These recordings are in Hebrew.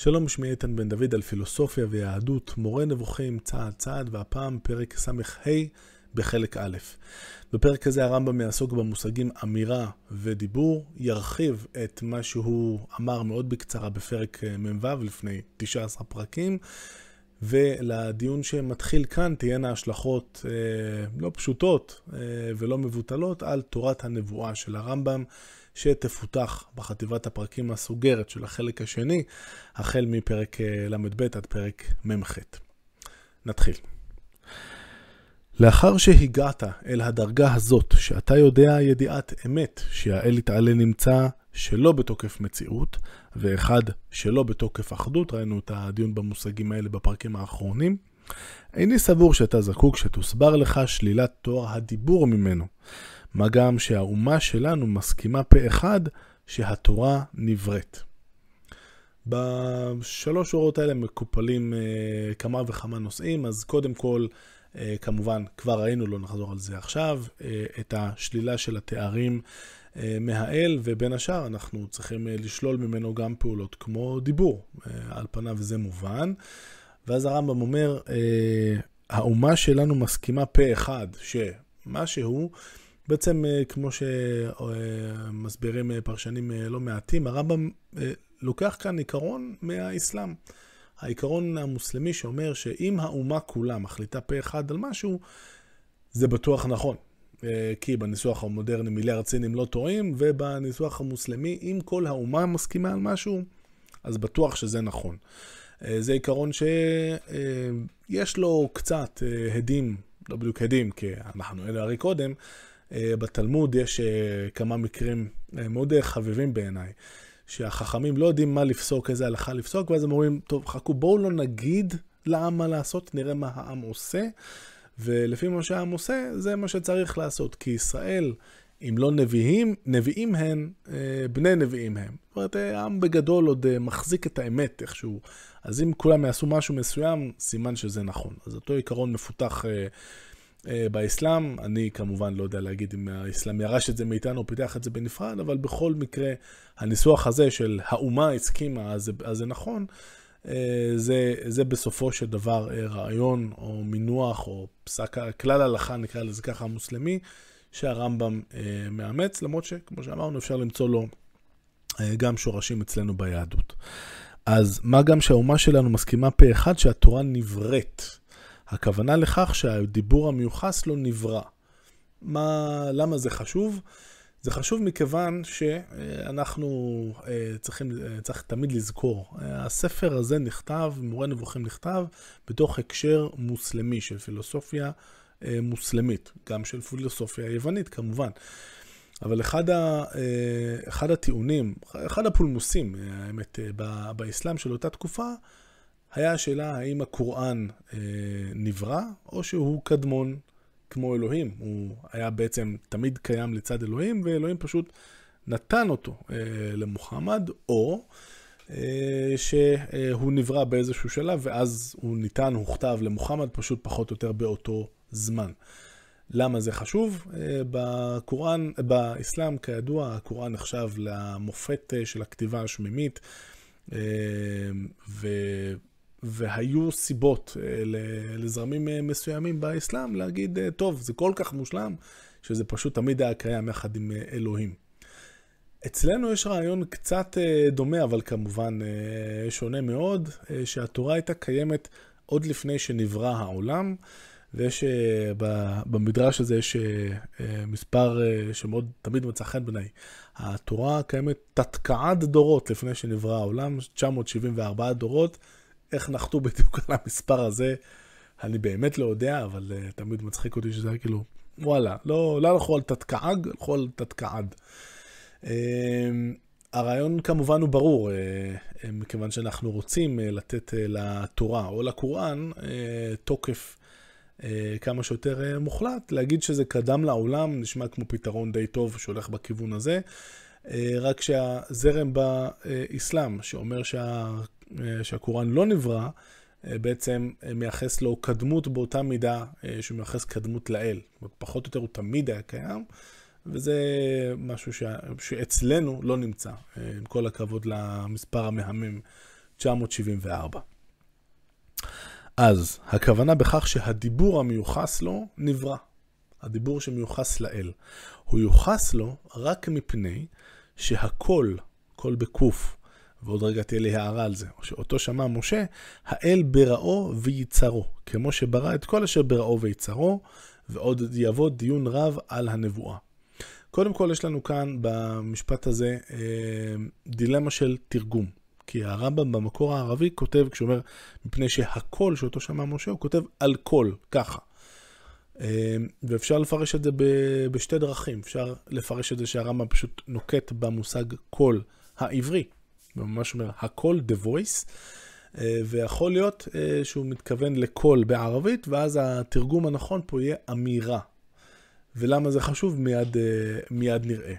שלום, שמי איתן בן דוד על פילוסופיה ויהדות, מורה נבוכים צעד צעד, והפעם פרק ס"ה בחלק א'. בפרק הזה הרמב"ם יעסוק במושגים אמירה ודיבור, ירחיב את מה שהוא אמר מאוד בקצרה בפרק אה, מ"ו לפני 19 פרקים, ולדיון שמתחיל כאן תהיינה השלכות אה, לא פשוטות אה, ולא מבוטלות על תורת הנבואה של הרמב"ם. שתפותח בחטיבת הפרקים הסוגרת של החלק השני, החל מפרק אה, ל"ב עד פרק מ"ח. נתחיל. לאחר שהגעת אל הדרגה הזאת, שאתה יודע ידיעת אמת, שהאל יתעלה נמצא שלא בתוקף מציאות, ואחד שלא בתוקף אחדות, ראינו את הדיון במושגים האלה בפרקים האחרונים, איני סבור שאתה זקוק שתוסבר לך שלילת תואר הדיבור ממנו. מה גם שהאומה שלנו מסכימה פה אחד שהתורה נבראת. בשלוש שורות האלה מקופלים אה, כמה וכמה נושאים, אז קודם כל, אה, כמובן, כבר ראינו, לא נחזור על זה עכשיו, אה, את השלילה של התארים אה, מהאל, ובין השאר אנחנו צריכים אה, לשלול ממנו גם פעולות כמו דיבור. אה, על פניו זה מובן. ואז הרמב"ם אומר, אה, האומה שלנו מסכימה פה אחד, שמה שהוא בעצם, אה, כמו שמסבירים אה, פרשנים אה, לא מעטים, הרמב"ם לוקח כאן עיקרון מהאסלאם. העיקרון המוסלמי שאומר שאם האומה כולה מחליטה פה אחד על משהו, זה בטוח נכון. כי בניסוח המודרני מיליארד סינים לא טועים, ובניסוח המוסלמי, אם כל האומה מסכימה על משהו, אז בטוח שזה נכון. זה עיקרון שיש לו קצת הדים, לא בדיוק הדים, כי אנחנו אלה הרי קודם, בתלמוד יש אה, כמה מקרים אה, מאוד חביבים בעיניי, שהחכמים לא יודעים מה לפסוק, איזה הלכה לפסוק, ואז הם אומרים, טוב, חכו, בואו לא נגיד לעם מה לעשות, נראה מה העם עושה, ולפי מה שהעם עושה, זה מה שצריך לעשות. כי ישראל, אם לא נביאים, נביאים הם, בני נביאים הם. זאת אומרת, העם בגדול עוד מחזיק את האמת איכשהו. אז אם כולם יעשו משהו מסוים, סימן שזה נכון. אז אותו עיקרון מפותח אה, באסלאם. אני כמובן לא יודע להגיד אם האסלאם ירש את זה מאיתנו או פיתח את זה בנפרד, אבל בכל מקרה, הניסוח הזה של האומה הסכימה, אז, אז זה נכון. אה, זה, זה בסופו של דבר אה, רעיון או מינוח או פסק, כלל הלכה, נקרא לזה ככה, המוסלמי, שהרמב"ם מאמץ, למרות שכמו שאמרנו, אפשר למצוא לו גם שורשים אצלנו ביהדות. אז מה גם שהאומה שלנו מסכימה פה אחד שהתורה נבראת. הכוונה לכך שהדיבור המיוחס לא נברא. מה, למה זה חשוב? זה חשוב מכיוון שאנחנו אה, צריכים, אה, צריך תמיד לזכור, הספר הזה נכתב, מורה נבוכים נכתב, בתוך הקשר מוסלמי של פילוסופיה אה, מוסלמית, גם של פילוסופיה יוונית כמובן. אבל אחד, ה, אחד הטיעונים, אחד הפולמוסים, האמת, באסלאם של אותה תקופה, היה השאלה האם הקוראן אה, נברא, או שהוא קדמון כמו אלוהים. הוא היה בעצם תמיד קיים לצד אלוהים, ואלוהים פשוט נתן אותו אה, למוחמד, או אה, שהוא נברא באיזשהו שלב, ואז הוא ניתן, הוכתב למוחמד פשוט פחות או יותר באותו זמן. למה זה חשוב? אה, בקוראן, באסלאם, כידוע, הקוראן נחשב למופת אה, של הכתיבה השמימית. והיו סיבות אה, לזרמים אה, מסוימים באסלאם להגיד, אה, טוב, זה כל כך מושלם, שזה פשוט תמיד היה קיים יחד עם אלוהים. אצלנו יש רעיון קצת דומה, אבל כמובן שונה מאוד, שהתורה הייתה קיימת עוד לפני שנברא העולם, ויש, במדרש הזה יש מספר שמאוד תמיד מצא חן בעיניי. התורה קיימת תתקעד דורות לפני שנברא העולם, 974 דורות. איך נחתו בדיוק על המספר הזה, אני באמת לא יודע, אבל uh, תמיד מצחיק אותי שזה היה כאילו, וואלה, לא, לא הלכו על תתקעג, הלכו על תתקעד. Uh, הרעיון כמובן הוא ברור, uh, מכיוון שאנחנו רוצים uh, לתת uh, לתורה או לקוראן uh, תוקף uh, כמה שיותר uh, מוחלט, להגיד שזה קדם לעולם, נשמע כמו פתרון די טוב שהולך בכיוון הזה. רק שהזרם באסלאם, שאומר שה... אה, שהקוראן לא נברא, אה, בעצם אה, מייחס לו קדמות באותה מידה שהוא מייחס קדמות לאל. פחות או יותר הוא תמיד היה קיים, וזה משהו ש... שאצלנו לא נמצא, עם כל הכבוד למספר המהמם 974. אז הכוונה בכך שהדיבור המיוחס לו נברא. הדיבור שמיוחס לאל. הוא יוחס לו רק מפני שהכל, קול בקוף, ועוד רגע תהיה לי הערה על זה, שאותו שמע משה, האל בראו וייצרו, כמו שברא את כל אשר בראו וייצרו, ועוד יבוא דיון רב על הנבואה. קודם כל יש לנו כאן במשפט הזה אה, דילמה של תרגום. כי הרמב"ם במקור הערבי כותב, כשהוא אומר, מפני שהכל שאותו שמע משה, הוא כותב על כל, ככה. אה, ואפשר לפרש את זה בשתי דרכים. אפשר לפרש את זה שהרמב"ם פשוט נוקט במושג קול העברי, ממש אומר הכל, the voice, אה, ויכול להיות שהוא מתכוון לקול בערבית, ואז התרגום הנכון פה יהיה אמירה. ולמה זה חשוב מיד, מיד נראה.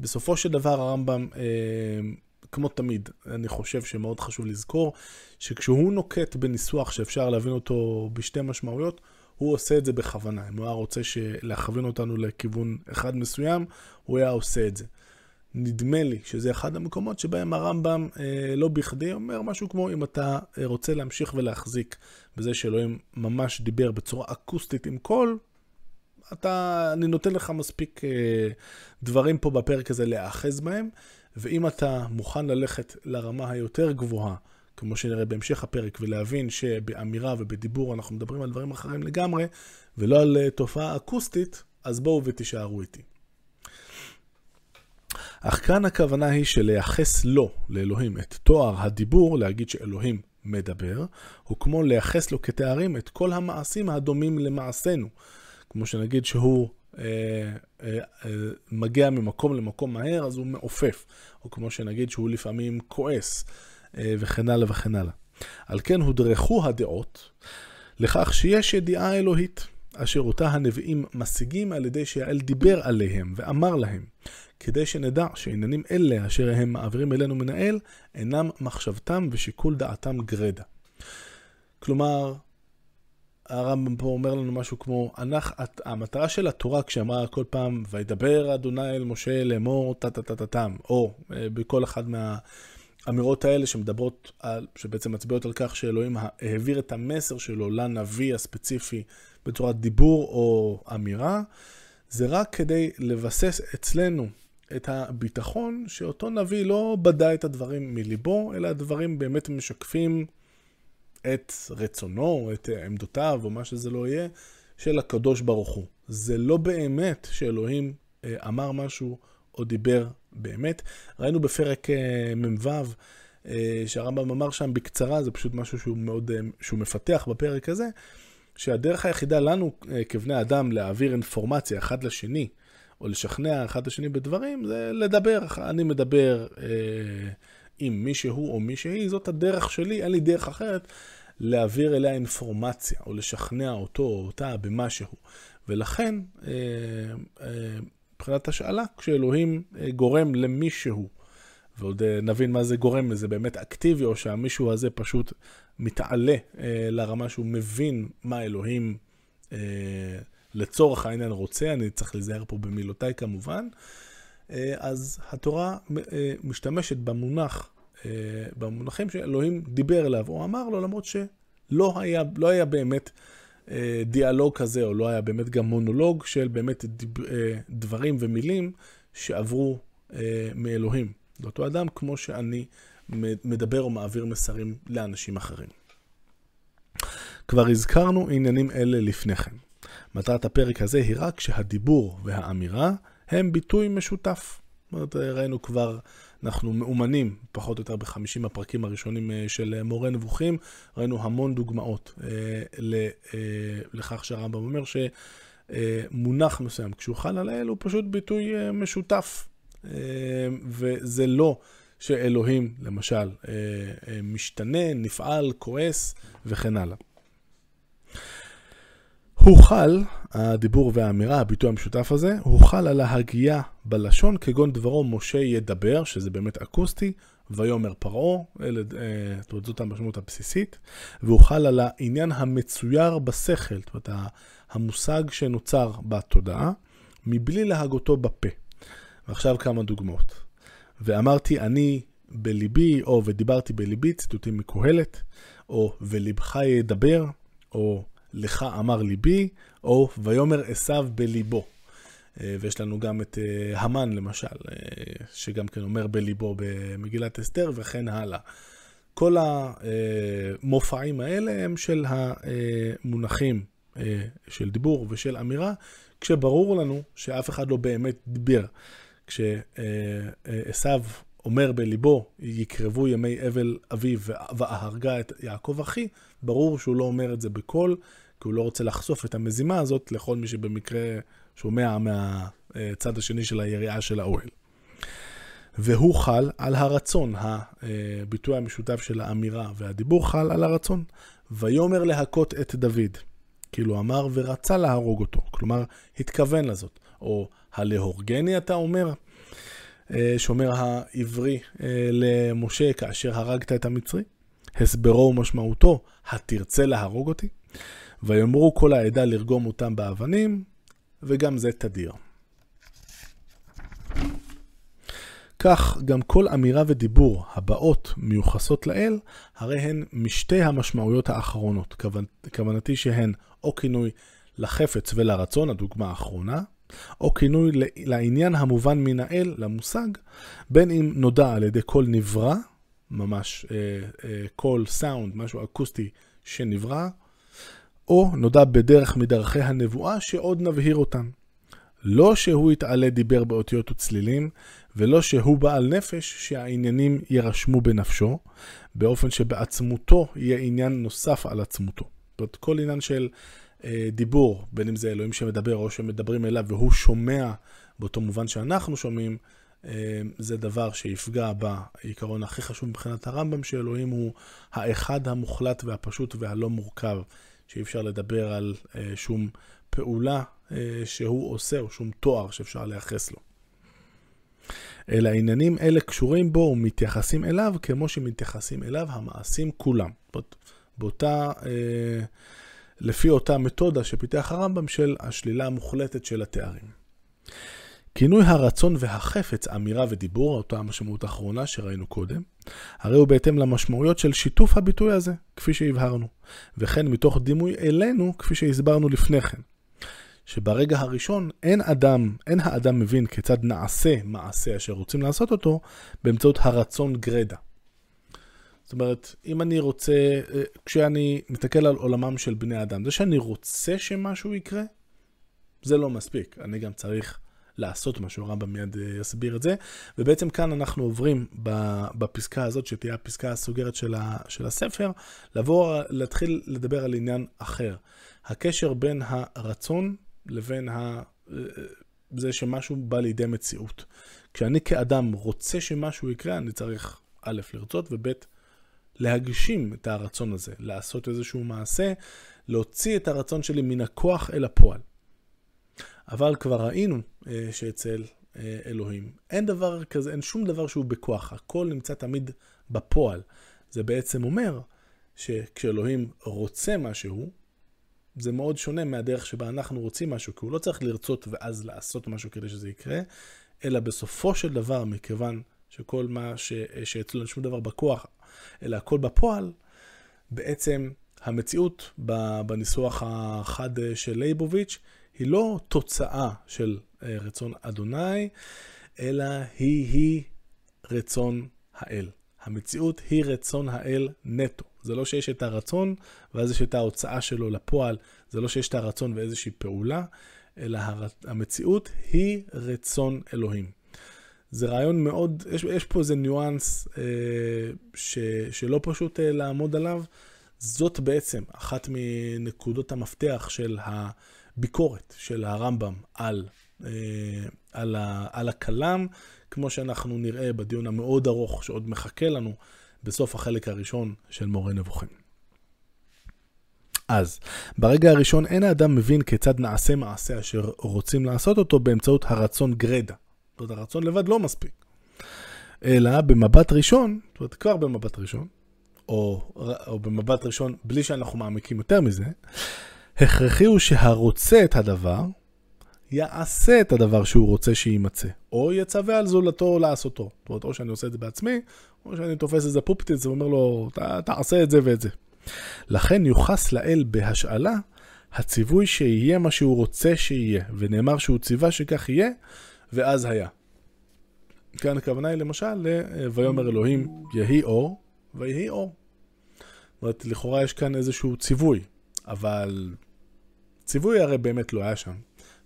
בסופו של דבר הרמב"ם כמו תמיד, אני חושב שמאוד חשוב לזכור שכשהוא נוקט בניסוח שאפשר להבין אותו בשתי משמעויות, הוא עושה את זה בכוונה. אם הוא היה רוצה להכווין אותנו לכיוון אחד מסוים, הוא היה עושה את זה. נדמה לי שזה אחד המקומות שבהם הרמב"ם אה, לא בכדי אומר משהו כמו אם אתה אה, רוצה להמשיך ולהחזיק בזה שאלוהים ממש דיבר בצורה אקוסטית עם קול, אתה, אני נותן לך מספיק אה, דברים פה בפרק הזה להאחז בהם, ואם אתה מוכן ללכת לרמה היותר גבוהה, כמו שנראה בהמשך הפרק, ולהבין שבאמירה ובדיבור אנחנו מדברים על דברים אחרים לגמרי, ולא על אה, תופעה אקוסטית, אז בואו ותישארו איתי. אך כאן הכוונה היא שלייחס לו, לאלוהים, את תואר הדיבור, להגיד שאלוהים מדבר, הוא כמו לייחס לו כתארים את כל המעשים הדומים למעשינו. כמו שנגיד שהוא אה, אה, אה, מגיע ממקום למקום מהר, אז הוא מעופף. או כמו שנגיד שהוא לפעמים כועס, אה, וכן הלאה וכן הלאה. על כן הודרכו הדעות לכך שיש ידיעה אלוהית, אשר אותה הנביאים משיגים על ידי שהאל דיבר עליהם ואמר להם, כדי שנדע שעניינים אלה אשר הם מעבירים אלינו מן האל, אינם מחשבתם ושיקול דעתם גרדה. כלומר, הרמב"ם פה אומר לנו משהו כמו, הנח, המטרה של התורה כשאמרה כל פעם, וידבר אדוני אל משה לאמור טה טה טה טה טם, או אה, בכל אחד מהאמירות האלה שמדברות, על, שבעצם מצביעות על כך שאלוהים העביר את המסר שלו לנביא הספציפי בצורת דיבור או אמירה, זה רק כדי לבסס אצלנו את הביטחון שאותו נביא לא בדה את הדברים מליבו, אלא הדברים באמת משקפים את רצונו, את עמדותיו, או מה שזה לא יהיה, של הקדוש ברוך הוא. זה לא באמת שאלוהים אה, אמר משהו או דיבר באמת. ראינו בפרק אה, מ"ו, אה, שהרמב"ם אמר שם בקצרה, זה פשוט משהו שהוא מאוד, שהוא מפתח בפרק הזה, שהדרך היחידה לנו כבני אדם להעביר אינפורמציה אחד לשני, או לשכנע אחד לשני בדברים, זה לדבר. אני מדבר אה, עם מישהו או מישהי, זאת הדרך שלי, אין לי דרך אחרת להעביר אליה אינפורמציה, או לשכנע אותו או אותה במשהו. ולכן, אה, אה, מבחינת השאלה, כשאלוהים אה, גורם למישהו, ועוד נבין מה זה גורם, זה באמת אקטיבי, או שהמישהו הזה פשוט מתעלה לרמה שהוא מבין מה אלוהים לצורך העניין רוצה, אני צריך להיזהר פה במילותיי כמובן. אז התורה משתמשת במונח אה, במונחים שאלוהים דיבר אליו, או אמר לו, למרות שלא היה, לא היה באמת אה, דיאלוג כזה, או לא היה באמת גם מונולוג של באמת אה, דברים ומילים שעברו מאלוהים. לאותו אדם, כמו שאני מדבר או מעביר מסרים לאנשים אחרים. כבר הזכרנו עניינים אלה לפני כן. מטרת הפרק הזה היא רק שהדיבור והאמירה הם ביטוי משותף. זאת אומרת, ראינו כבר אנחנו מאומנים, פחות או יותר בחמישים הפרקים הראשונים אה, של אה, מורה נבוכים, ראינו המון דוגמאות אה, לכך שהרמב"ם אומר שמונח מסוים, כשהוא חל על האל, הוא פשוט ביטוי משותף. וזה לא שאלוהים, למשל, משתנה, נפעל, כועס וכן הלאה. הוא חל, הדיבור והאמירה, הביטוי המשותף הזה, הוא חל על ההגייה בלשון, כגון דברו משה ידבר, שזה באמת אקוסטי, ויאמר פרעה, אלה, אה, זאת המשמעות הבסיסית, והוא חל על העניין המצויר בשכל, זאת אומרת, המושג שנוצר בתודעה, מבלי להגותו בפה. ועכשיו כמה דוגמאות. ואמרתי, אני בליבי, או ודיברתי בליבי, ציטוטים מקהלת, או ולבך ידבר, או לך אמר ליבי, או ויאמר עשיו בליבו. אה, ויש לנו גם את אה, המן למשל, אה, שגם כן אומר בליבו במגילת אסתר וכן הלאה. כל המופעים האלה הם של המונחים של דיבור ושל אמירה, כשברור לנו שאף אחד לא באמת דיבר. כשעשו אומר בליבו, יקרבו ימי אבל אביו ואהרגה את יעקב אחי, ברור שהוא לא אומר את זה בקול, כי הוא לא רוצה לחשוף את המזימה הזאת לכל מי שבמקרה שומע מהצד השני של היריעה של האוהל. והוא חל על הרצון, הביטוי המשותף של האמירה והדיבור חל על הרצון. ויאמר להכות את דוד. כאילו אמר ורצה להרוג אותו, כלומר התכוון לזאת. או הלהורגני אתה אומר, אה, שאומר העברי אה, למשה כאשר הרגת את המצרי. הסברו ומשמעותו, התרצה להרוג אותי? ויאמרו כל העדה לרגום אותם באבנים, וגם זה תדיר. כך גם כל אמירה ודיבור הבאות מיוחסות לאל, הרי הן משתי המשמעויות האחרונות. כוונ... כוונתי שהן או כינוי לחפץ ולרצון, הדוגמה האחרונה, או כינוי לעניין המובן מן האל, למושג, בין אם נודע על ידי כל נברא, ממש קול, אה, סאונד, אה, משהו אקוסטי שנברא, או נודע בדרך מדרכי הנבואה שעוד נבהיר אותן. לא שהוא יתעלה דיבר באותיות וצלילים, ולא שהוא בעל נפש שהעניינים יירשמו בנפשו, באופן שבעצמותו יהיה עניין נוסף על עצמותו. זאת אומרת, כל עניין של אה, דיבור, בין אם זה אלוהים שמדבר או שמדברים אליו והוא שומע באותו מובן שאנחנו שומעים, אה, זה דבר שיפגע בעיקרון הכי חשוב מבחינת הרמב"ם, שאלוהים הוא האחד המוחלט והפשוט והלא מורכב. שאי אפשר לדבר על אה, שום פעולה אה, שהוא עושה או שום תואר שאפשר לייחס לו. אלא עניינים אלה קשורים בו ומתייחסים אליו כמו שמתייחסים אליו המעשים כולם. באותה, אה, לפי אותה מתודה שפיתח הרמב"ם של השלילה המוחלטת של התארים. כינוי הרצון והחפץ, אמירה ודיבור, אותה המשמעות האחרונה שראינו קודם, הרי הוא בהתאם למשמעויות של שיתוף הביטוי הזה, כפי שהבהרנו, וכן מתוך דימוי אלינו, כפי שהסברנו לפני כן. שברגע הראשון אין אדם, אין האדם מבין כיצד נעשה מעשה אשר רוצים לעשות אותו באמצעות הרצון גרדה. זאת אומרת, אם אני רוצה, כשאני מסתכל על עולמם של בני אדם, זה שאני רוצה שמשהו יקרה, זה לא מספיק. אני גם צריך לעשות משהו, הרמב"ם מיד אה, יסביר את זה. ובעצם כאן אנחנו עוברים בפסקה הזאת, שתהיה הפסקה הסוגרת של, הספר, לבוא, להתחיל לדבר על עניין אחר. הקשר בין הרצון לבין ה... אה, זה שמשהו בא לידי מציאות. כשאני כאדם רוצה שמשהו יקרה, אני צריך א', לרצות, וב', להגשים את הרצון הזה, לעשות איזשהו מעשה, להוציא את הרצון שלי מן הכוח אל הפועל. אבל כבר ראינו אה, שאצל אה, אלוהים אין דבר כזה, אין שום דבר שהוא בכוח, הכל נמצא תמיד בפועל. זה בעצם אומר שכשאלוהים רוצה משהו, זה מאוד שונה מהדרך שבה אנחנו רוצים משהו, כי הוא לא צריך לרצות ואז לעשות משהו כדי שזה יקרה, אלא בסופו של דבר, מכיוון שכל מה ש... שאצלו אין שום דבר בכוח, אלא הכל בפועל, בעצם המציאות בניסוח החד של לייבוביץ' היא לא תוצאה של אה, רצון אדוני, אלא היא-היא רצון האל. המציאות היא רצון האל נטו. זה לא שיש את הרצון ואז יש את ההוצאה שלו לפועל, זה לא שיש את הרצון ואיזושהי פעולה, אלא המציאות היא רצון אלוהים. זה רעיון מאוד, יש, יש פה איזה ניואנס אה, ש, שלא פשוט אה, לעמוד עליו. זאת בעצם אחת מנקודות המפתח של ה... ביקורת של הרמב"ם על, אה, על, על הכלם, כמו שאנחנו נראה בדיון המאוד ארוך שעוד מחכה לנו בסוף החלק הראשון של מורה נבוכים. אז, ברגע הראשון אין האדם מבין כיצד נעשה מעשה אשר רוצים לעשות אותו באמצעות הרצון גרדה. זאת אומרת, הרצון לבד לא מספיק. אלא במבט ראשון, זאת אומרת, כבר במבט ראשון, או, או במבט ראשון בלי שאנחנו מעמיקים יותר מזה, הכרחי הוא שהרוצה את הדבר יעשה את הדבר שהוא רוצה שיימצא, או יצווה על זולתו לעשותו. זאת אומרת, או שאני עושה את זה בעצמי, או שאני תופס איזה פופטיץ ואומר לו, תעשה את זה ואת זה. לכן יוחס לאל בהשאלה הציווי שיהיה מה שהוא רוצה שיהיה, ונאמר שהוא ציווה שכך יהיה, ואז היה. כאן הכוונה היא למשל ל"ויאמר אלוהים יהי אור", ויהי אור. זאת אומרת, לכאורה יש כאן איזשהו ציווי, אבל ציווי הרי באמת לא היה שם.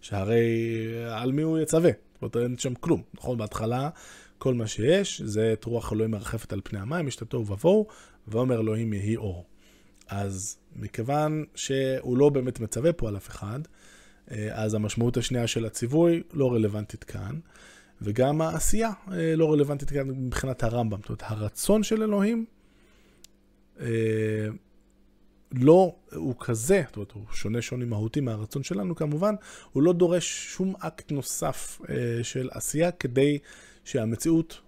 שהרי על מי הוא יצווה? זאת אומרת, אין שם כלום. נכון, בהתחלה כל מה שיש זה את רוח אלוהים מרחפת על פני המים, השתתו ובואו, ואומר אלוהים יהי אור. אז מכיוון שהוא לא באמת מצווה פה על אף אחד, אה, אז המשמעות השנייה של הציווי לא רלוונטית כאן, וגם העשייה אה, לא רלוונטית כאן מבחינת הרמב"ם. זאת אומרת, הרצון של אלוהים אה, לא, הוא כזה, זאת אומרת, הוא שונה שוני מהותי מהרצון שלנו כמובן, הוא לא דורש שום אקט נוסף של עשייה כדי שהמציאות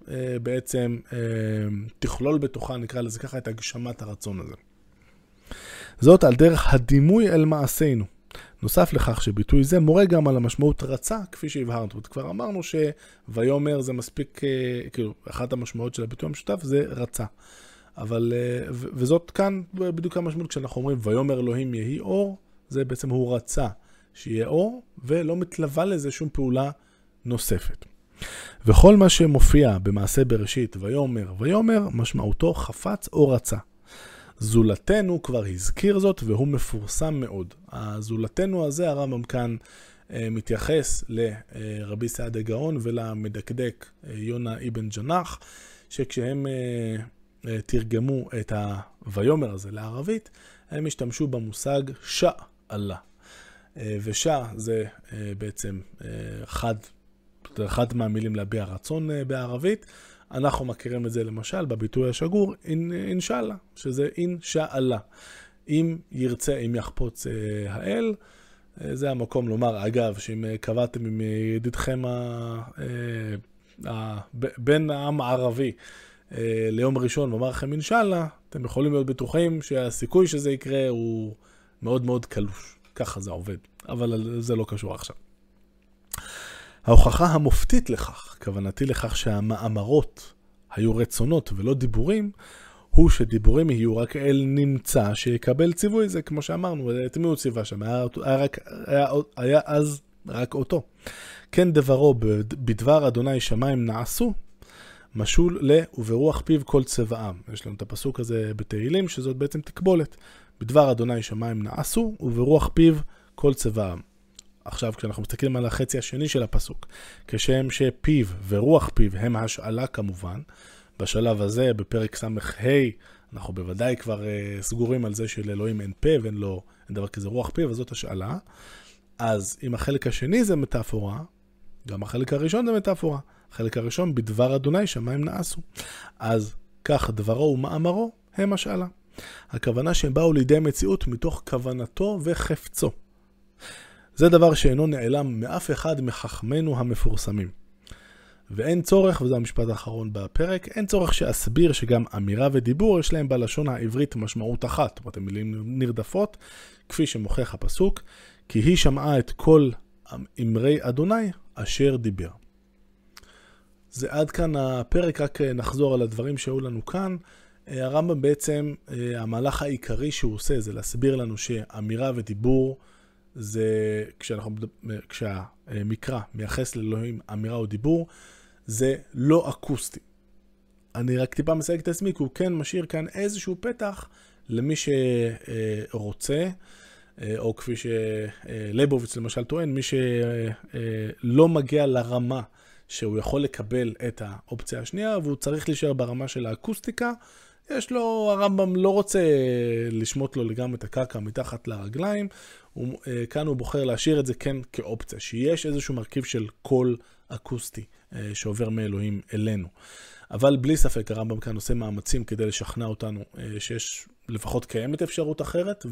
בעצם תכלול בתוכה, נקרא לזה ככה, את הגשמת הרצון הזה. זאת על דרך הדימוי אל מעשינו. נוסף לכך שביטוי זה מורה גם על המשמעות רצה, כפי שהבהרנו. כבר אמרנו שויאמר זה מספיק, אה, כאילו, אחת המשמעויות של הביטוי המשותף זה רצה. אבל, אה, וזאת כאן בדיוק המשמעות כשאנחנו אומרים ויאמר אלוהים יהי אור, זה בעצם הוא רצה שיהיה אור, ולא מתלווה לזה שום פעולה נוספת. וכל מה שמופיע במעשה בראשית, ויאמר, ויאמר, משמעותו חפץ או רצה. זולתנו כבר הזכיר זאת והוא מפורסם מאוד. הזולתנו הזה, הרמב"ם כאן אה, מתייחס לרבי סעדה גאון ולמדקדק אה, יונה אבן ג'נח, שכשהם תרגמו את ה"ויאמר" הזה לערבית, הם השתמשו במושג שאלה. ושע זה בעצם חד, אחד מהמילים להביע רצון בערבית. אנחנו מכירים את זה למשל בביטוי השגור, אינשאללה, שזה אינשאללה. אם ירצה, אם יחפוץ אה, האל, אה, זה המקום לומר, אגב, שאם אה, קבעתם עם ידידכם בן העם הערבי ליום ראשון ואמר לכם אינשאללה, אתם יכולים להיות בטוחים שהסיכוי שזה יקרה הוא מאוד מאוד קלוש. ככה זה עובד, אבל זה לא קשור עכשיו. ההוכחה המופתית לכך, כוונתי לכך שהמאמרות היו רצונות ולא דיבורים, הוא שדיבורים יהיו רק אל נמצא שיקבל ציווי, זה כמו שאמרנו, את מי הוא ציווה שם? היה, היה, רק, היה, היה אז רק אותו. כן דברו בדבר אדוני שמיים נעשו, משול ל וברוח פיו כל צבעם. יש לנו את הפסוק הזה בתהילים, שזאת בעצם תקבולת. בדבר אדוני שמיים נעשו, וברוח פיו כל צבעם. עכשיו, כשאנחנו מסתכלים על החצי השני של הפסוק, כשם שפיו ורוח פיו הם השאלה כמובן, בשלב הזה, בפרק ס"ה, אנחנו בוודאי כבר uh, סגורים על זה שלאלוהים אין פה ואין לו, אין דבר כזה רוח פיו, וזאת השאלה. אז אם החלק השני זה מטאפורה, גם החלק הראשון זה מטאפורה. החלק הראשון, בדבר אדוני שמיים נעשו. אז כך דברו ומאמרו הם השאלה. הכוונה שהם באו לידי מציאות מתוך כוונתו וחפצו. זה דבר שאינו נעלם מאף אחד מחכמינו המפורסמים. ואין צורך, וזה המשפט האחרון בפרק, אין צורך שאסביר שגם אמירה ודיבור יש להם בלשון העברית משמעות אחת. זאת אומרת, הן מילים נרדפות, כפי שמוכיח הפסוק, כי היא שמעה את כל אמרי אדוני אשר דיבר. זה עד כאן הפרק, רק נחזור על הדברים שהיו לנו כאן. הרמב"ם בעצם, המהלך העיקרי שהוא עושה זה להסביר לנו שאמירה ודיבור זה כשאנחנו, כשהמקרא מייחס לאלוהים אמירה או דיבור, זה לא אקוסטי. אני רק טיפה מסייג את עצמי, כי הוא כן משאיר כאן איזשהו פתח למי שרוצה, או כפי שלייבוביץ למשל טוען, מי שלא מגיע לרמה שהוא יכול לקבל את האופציה השנייה, והוא צריך להישאר ברמה של האקוסטיקה, יש לו, הרמב"ם לא רוצה לשמוט לו לגמרי את הקרקע מתחת לרגליים, הוא, אה, כאן הוא בוחר להשאיר את זה כן כאופציה, שיש איזשהו מרכיב של קול אקוסטי אה, שעובר מאלוהים אלינו. אבל בלי ספק הרמב"ם כאן עושה מאמצים כדי לשכנע אותנו אה, שיש לפחות קיימת אפשרות אחרת,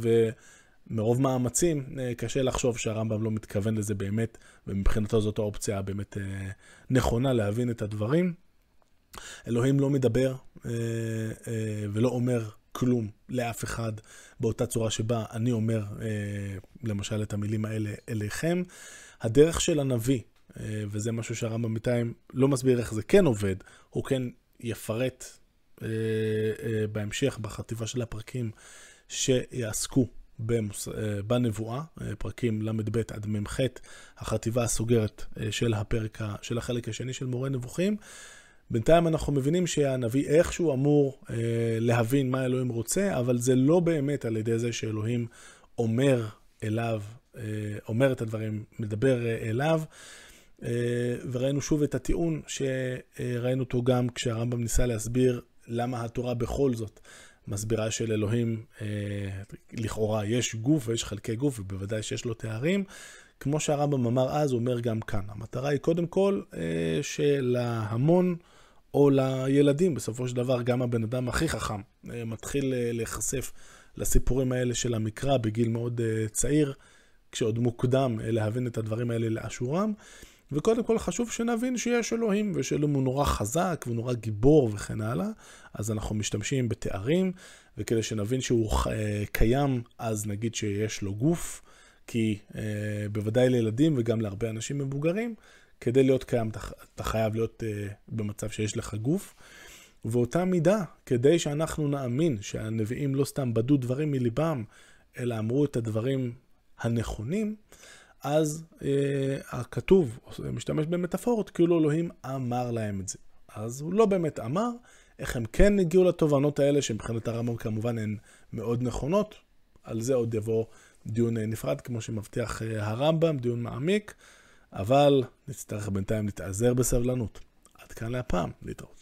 ומרוב מאמצים קשה לחשוב שהרמב"ם לא מתכוון לזה באמת, ומבחינתו זאת האופציה הבאמת נכונה להבין את הדברים. אלוהים לא מדבר ולא אומר כלום לאף אחד באותה צורה שבה אני אומר, למשל, את המילים האלה אליכם. הדרך של הנביא, וזה משהו שהרמב"ם בינתיים לא מסביר איך זה כן עובד, הוא כן יפרט בהמשך, בחטיבה של הפרקים, שיעסקו במוס... אה, בנבואה, אה, פרקים ל"ב עד מ"ח, החטיבה הסוגרת אה, של הפרק, של החלק השני של מורה נבוכים. בינתיים אנחנו מבינים שהנביא איכשהו אמור להבין מה אלוהים רוצה, אבל זה לא באמת על ידי זה שאלוהים אומר אליו, אומר את הדברים, מדבר אליו. וראינו שוב את הטיעון שראינו אותו גם כשהרמב"ם ניסה להסביר למה התורה בכל זאת מסבירה של אלוהים, אה, לכאורה יש גוף ויש חלקי גוף, ובוודאי שיש לו תארים. כמו שהרמב"ם אמר אז, הוא אומר גם כאן. המטרה היא קודם כל אה, שלהמון או לילדים, בסופו של דבר, גם הבן אדם הכי חכם אה, מתחיל אה, להיחשף לסיפורים האלה של המקרא בגיל מאוד אה, צעיר, כשעוד מוקדם אה, להבין את הדברים האלה לאשורם. וקודם כל חשוב שנבין שיש אלוהים, ושאלוהים הוא נורא חזק ונורא גיבור וכן הלאה, אז אנחנו משתמשים בתארים, וכדי שנבין שהוא אה, קיים, אז נגיד שיש לו גוף, כי אה, בוודאי לילדים וגם להרבה אנשים מבוגרים, כדי להיות קיים אתה, חייב להיות אה, במצב שיש לך גוף. ואותה מידה, כדי שאנחנו נאמין שהנביאים לא סתם בדו דברים מליבם, אלא אמרו את הדברים הנכונים, אז אה, הכתוב משתמש במטאפורות, כאילו אלוהים אמר להם את זה. אז הוא לא באמת אמר, איך הם כן הגיעו לתובנות האלה, שמבחינת הרמב"ם כמובן הן מאוד נכונות, על זה עוד יבוא דיון אה, נפרד, כמו שמבטיח אה, הרמב"ם, דיון מעמיק, אבל נצטרך בינתיים להתאזר בסבלנות. עד כאן להפעם, להתראות.